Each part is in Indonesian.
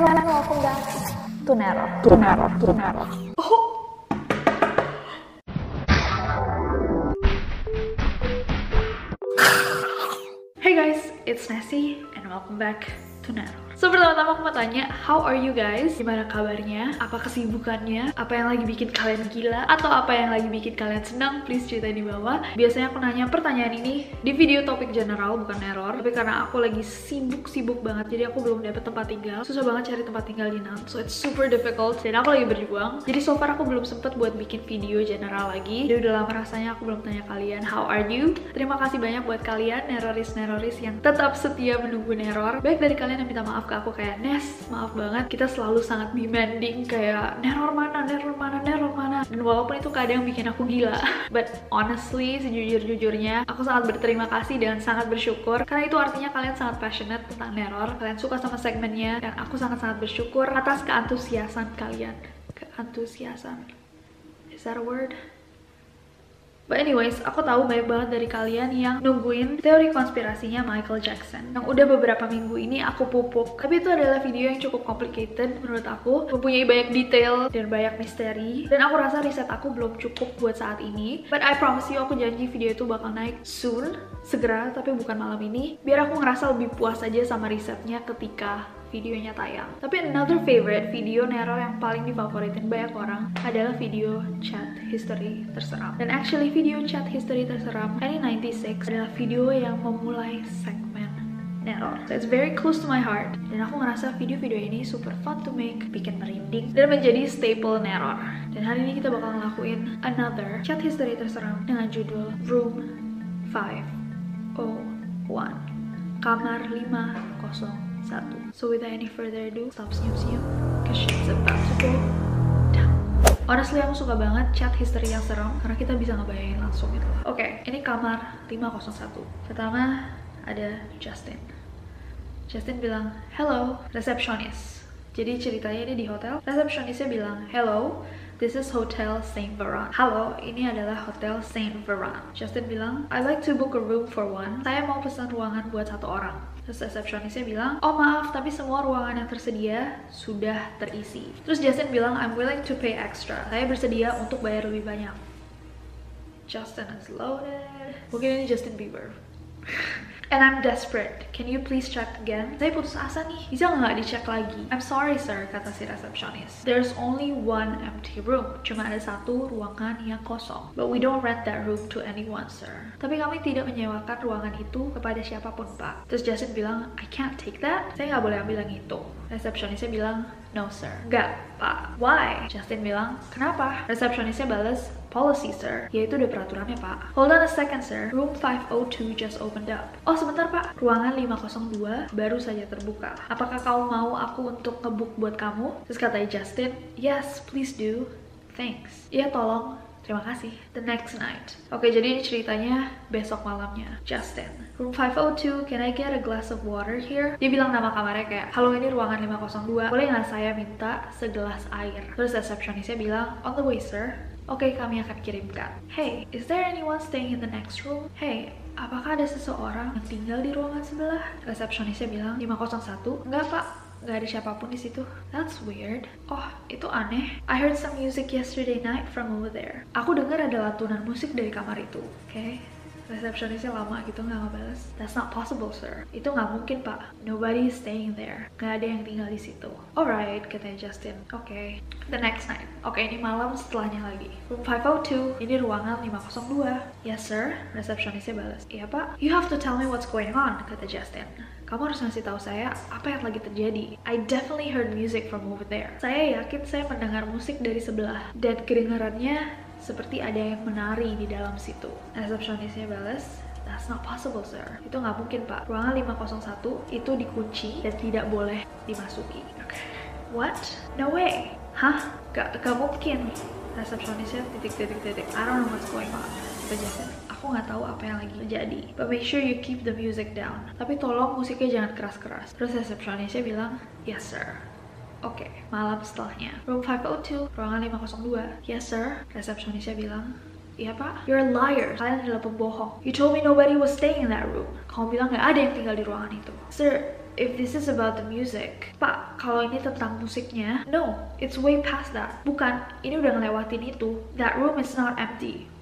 Nero. Hey guys, it's Nessie and welcome back to Nero. So pertama-tama aku mau tanya, how are you guys? Gimana kabarnya? Apa kesibukannya? Apa yang lagi bikin kalian gila? Atau apa yang lagi bikin kalian senang? Please cerita di bawah. Biasanya aku nanya pertanyaan ini di video topik general, bukan error. Tapi karena aku lagi sibuk-sibuk banget, jadi aku belum dapet tempat tinggal. Susah banget cari tempat tinggal di Nantes, so it's super difficult. Dan aku lagi berjuang. Jadi so far aku belum sempet buat bikin video general lagi. Jadi udah lama rasanya aku belum tanya kalian, how are you? Terima kasih banyak buat kalian, neroris-neroris yang tetap setia menunggu neror. Baik dari kalian yang minta maaf ke aku kayak Nes maaf banget kita selalu sangat demanding kayak neror mana neror mana neror mana. Dan walaupun itu kadang bikin aku gila but honestly sejujur-jujurnya aku sangat berterima kasih dan sangat bersyukur. Karena itu artinya kalian sangat passionate tentang neror kalian suka sama segmennya dan aku sangat-sangat bersyukur atas keantusiasan kalian. Keantusiasan. Is that a word? But anyways, aku tahu banyak banget dari kalian yang nungguin teori konspirasinya Michael Jackson. Yang udah beberapa minggu ini aku pupuk. Tapi itu adalah video yang cukup complicated menurut aku. Mempunyai banyak detail dan banyak misteri. Dan aku rasa riset aku belum cukup buat saat ini. But I promise you, aku janji video itu bakal naik soon. Segera, tapi bukan malam ini. Biar aku ngerasa lebih puas aja sama risetnya ketika videonya tayang. Tapi another favorite video Nero yang paling difavoritin banyak orang adalah video chat history terseram. Dan actually video chat history terseram ini 96 adalah video yang memulai segmen Neror. So it's very close to my heart. Dan aku ngerasa video-video ini super fun to make, bikin merinding, dan menjadi staple Neror. Dan hari ini kita bakal ngelakuin another chat history terseram dengan judul Room 501. Kamar 501. So without any further ado, stop senyum-senyum, cause shit's about to go down. Honestly, aku suka banget chat history yang serem karena kita bisa ngebayangin langsung gitu. Oke, okay, ini kamar 501. Pertama ada Justin. Justin bilang, hello, receptionist. Jadi ceritanya ini di hotel, resepsionisnya bilang, hello, this is Hotel Saint Veran. Halo, ini adalah Hotel Saint Veran. Justin bilang, I like to book a room for one. Saya mau pesan ruangan buat satu orang. Terus resepsionisnya bilang, oh maaf, tapi semua ruangan yang tersedia sudah terisi. Terus Justin bilang, I'm willing to pay extra. Saya bersedia untuk bayar lebih banyak. Justin is loaded. Mungkin ini Justin Bieber. And I'm desperate. Can you please check again? Saya putus asa nih. Bisa nggak dicek lagi? I'm sorry sir, kata si resepsionis. There's only one empty room. Cuma ada satu ruangan yang kosong. But we don't rent that room to anyone sir. Tapi kami tidak menyewakan ruangan itu kepada siapa pun pak. Terus Justin bilang, I can't take that. Saya nggak boleh ambil yang itu. Resepsionisnya bilang, no sir. Nggak pak. Why? Justin bilang, kenapa? Resepsionisnya balas, policy, sir. Yaitu udah peraturannya, Pak. Hold on a second, sir. Room 502 just opened up. Oh, sebentar, Pak. Ruangan 502 baru saja terbuka. Apakah kau mau aku untuk ngebook buat kamu? Terus katanya Justin, yes, please do. Thanks. Iya, tolong. Terima kasih. The next night. Oke, jadi ini ceritanya besok malamnya. Justin. Room 502, can I get a glass of water here? Dia bilang nama kamarnya kayak, halo ini ruangan 502, boleh nggak saya minta segelas air? Terus resepsionisnya bilang, on the way sir. Oke, okay, kami akan kirimkan. Hey, is there anyone staying in the next room? Hey, apakah ada seseorang yang tinggal di ruangan sebelah? Resepsionisnya bilang, 501. Enggak, Pak. Nggak ada siapa pun di situ. That's weird. Oh, itu aneh. I heard some music yesterday night from over there. Aku dengar ada lantunan musik dari kamar itu. Oke. Okay. Resepsionisnya lama gitu nggak ngebales. That's not possible sir. Itu nggak mungkin pak. Nobody is staying there. Nggak ada yang tinggal di situ. Alright katanya Justin. Oke. Okay. the next night. Oke okay, ini malam setelahnya lagi. Room 502 ini ruangan 502 yes sir. Resepsionisnya balas iya pak. You have to tell me what's going on kata Justin. Kamu harus ngasih tahu saya apa yang lagi terjadi. I definitely heard music from over there. Saya yakin saya mendengar musik dari sebelah. Dan kedengarannya seperti ada yang menari di dalam situ. Resepsionisnya balas, That's not possible, sir. Itu nggak mungkin, Pak. Ruangan 501 itu dikunci dan tidak boleh dimasuki. Okay. What? No way. Hah? Gak, gak mungkin. Resepsionisnya titik-titik-titik. I don't know what's going on. Kejadian aku nggak tahu apa yang lagi terjadi. But make sure you keep the music down. Tapi tolong musiknya jangan keras-keras. Terus resepsionisnya bilang, yes sir. Oke, okay, malam setelahnya. Room 502, ruangan 502. Yes sir, resepsionisnya bilang, Iya pak, you're a liar. Kalian adalah pembohong. You told me nobody was staying in that room. Kamu bilang nggak ada yang tinggal di ruangan itu. Sir, if this is about the music, Pak, kalau ini tentang musiknya, no, it's way past that. Bukan, ini udah ngelewatin itu. That room is not empty.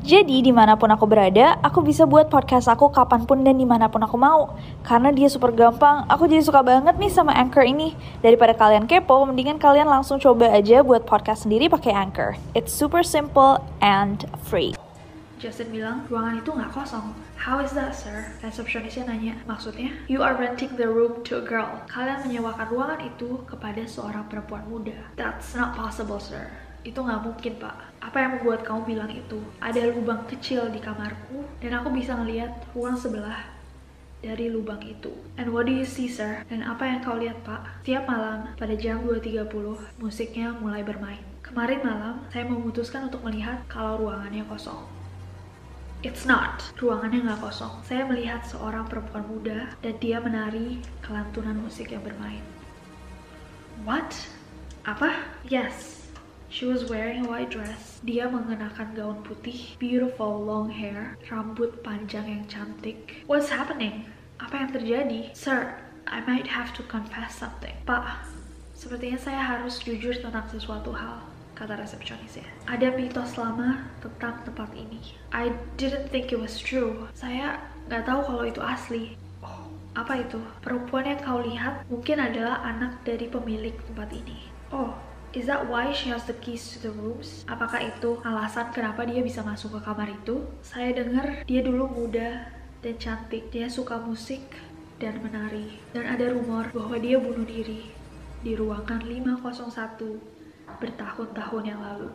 Jadi di mana pun aku berada, aku bisa buat podcast aku kapan pun dan di mana pun aku mau. Karena dia super gampang, aku jadi suka banget nih sama Anchor ini. Daripada kalian kepo, mendingan kalian langsung coba aja buat podcast sendiri pakai Anchor. It's super simple and free. Justin bilang, ruangan itu nggak kosong. How is that, sir? Resepsionisnya nanya, maksudnya? You are renting the room to a girl. Kalian menyewakan ruangan itu kepada seorang perempuan muda. That's not possible, sir itu nggak mungkin pak apa yang membuat kamu bilang itu ada lubang kecil di kamarku dan aku bisa ngelihat ruang sebelah dari lubang itu and what do you see sir dan apa yang kau lihat pak tiap malam pada jam 2.30 musiknya mulai bermain kemarin malam saya memutuskan untuk melihat kalau ruangannya kosong It's not. Ruangannya nggak kosong. Saya melihat seorang perempuan muda dan dia menari kelantunan musik yang bermain. What? Apa? Yes, She was wearing a white dress. Dia mengenakan gaun putih, beautiful long hair, rambut panjang yang cantik. What's happening? Apa yang terjadi? Sir, I might have to confess something. Pak, sepertinya saya harus jujur tentang sesuatu hal kata resepsionisnya. Ada mitos lama tentang tempat ini. I didn't think it was true. Saya nggak tahu kalau itu asli. Oh, apa itu? Perempuan yang kau lihat mungkin adalah anak dari pemilik tempat ini. Oh, Is that why she has the keys to the rooms? Apakah itu alasan kenapa dia bisa masuk ke kamar itu? Saya dengar dia dulu muda dan cantik. Dia suka musik dan menari. Dan ada rumor bahwa dia bunuh diri di ruangan 501 bertahun-tahun yang lalu.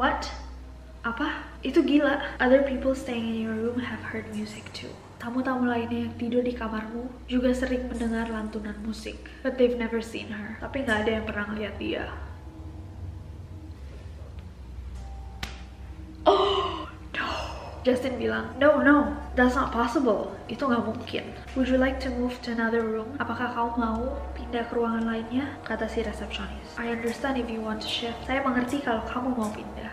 What? Apa? Itu gila. Other people staying in your room have heard music too. Tamu-tamu lainnya yang tidur di kamarmu juga sering mendengar lantunan musik. But they've never seen her. Tapi nggak ada yang pernah ngeliat dia. Oh, no. Justin bilang, no, no, that's not possible. Itu nggak mungkin. Would you like to move to another room? Apakah kau mau pindah ke ruangan lainnya? Kata si resepsionis. I understand if you want to shift. Saya mengerti kalau kamu mau pindah.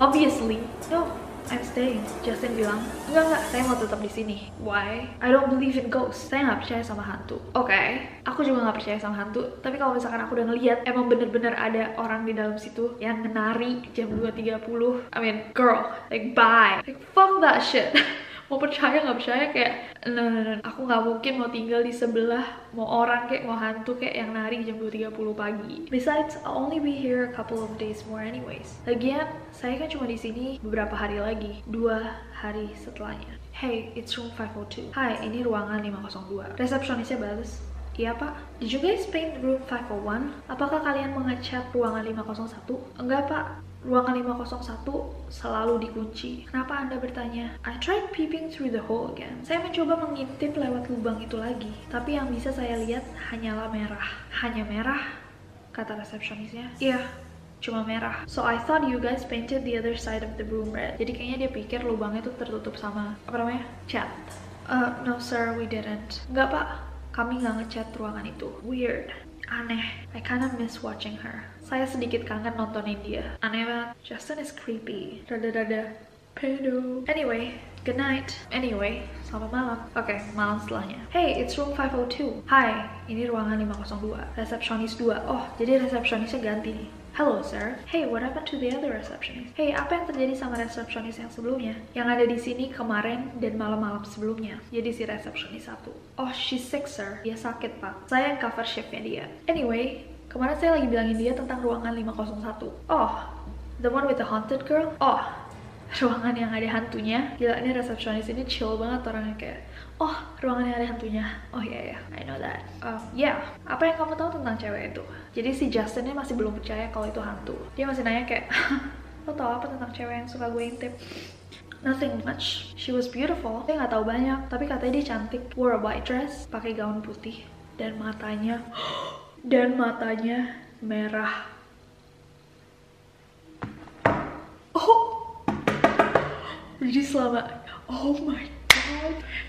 Obviously, no, I'm staying. Justin bilang, enggak enggak, saya mau tetap di sini. Why? I don't believe in ghosts. Saya nggak percaya sama hantu. Oke, okay, aku juga nggak percaya sama hantu. Tapi kalau misalkan aku udah ngeliat, emang bener-bener ada orang di dalam situ yang menari jam 2.30. I mean, girl, like bye. Like fuck that shit. mau percaya nggak percaya kayak no, no, no. aku nggak mungkin mau tinggal di sebelah mau orang kayak mau hantu kayak yang nari jam 2.30 pagi besides I'll only be here a couple of days more anyways lagian saya kan cuma di sini beberapa hari lagi dua hari setelahnya Hey, it's room 502. Hai, ini ruangan 502. Resepsionisnya bagus. Iya pak, did you guys paint room 501? Apakah kalian mengecat ruangan 501? Enggak pak, Ruangan 501 selalu dikunci. Kenapa Anda bertanya? I tried peeping through the hole again. Saya mencoba mengintip lewat lubang itu lagi, tapi yang bisa saya lihat hanyalah merah. Hanya merah? Kata resepsionisnya. Iya, cuma merah. So I thought you guys painted the other side of the room red. Jadi kayaknya dia pikir lubangnya tuh tertutup sama apa namanya cat. Uh, no sir, we didn't. Enggak pak, kami nggak ngecat ruangan itu. Weird. Aneh. I kinda miss watching her. Saya sedikit kangen nontonin dia. Aneh banget. Justin is creepy. Rada-rada pedo. Anyway, good night. Anyway, selamat malam. Oke, okay, malam setelahnya. Hey, it's room 502. Hai, ini ruangan 502. Resepsionis 2. Oh, jadi resepsionisnya ganti nih. Hello sir. Hey, what happened to the other receptionist? Hey, apa yang terjadi sama resepsionis yang sebelumnya? Yang ada di sini kemarin dan malam-malam sebelumnya. Jadi si resepsionis satu. Oh, she's sick sir. Dia sakit pak. Saya yang cover shiftnya dia. Anyway, kemarin saya lagi bilangin dia tentang ruangan 501. Oh, the one with the haunted girl? Oh, ruangan yang ada hantunya. Gila, ini resepsionis ini chill banget orangnya kayak oh ruangan yang ada hantunya oh iya yeah, ya yeah, I know that um, yeah. apa yang kamu tahu tentang cewek itu jadi si Justin ini masih belum percaya kalau itu hantu dia masih nanya kayak lo tau apa tentang cewek yang suka gue intip Nothing much. She was beautiful. Saya nggak tahu banyak, tapi katanya dia cantik. Wore a white dress, pakai gaun putih, dan matanya, dan matanya merah. Jadi selama, oh my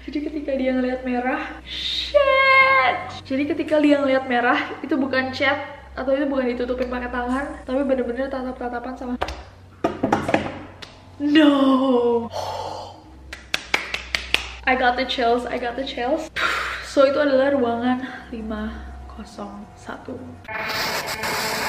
jadi ketika dia ngeliat merah, shit. Jadi ketika dia ngeliat merah, itu bukan chat atau itu bukan ditutupin pakai tangan, tapi bener-bener tatap-tatapan sama No. I got the chills, I got the chills. So itu adalah ruangan 501.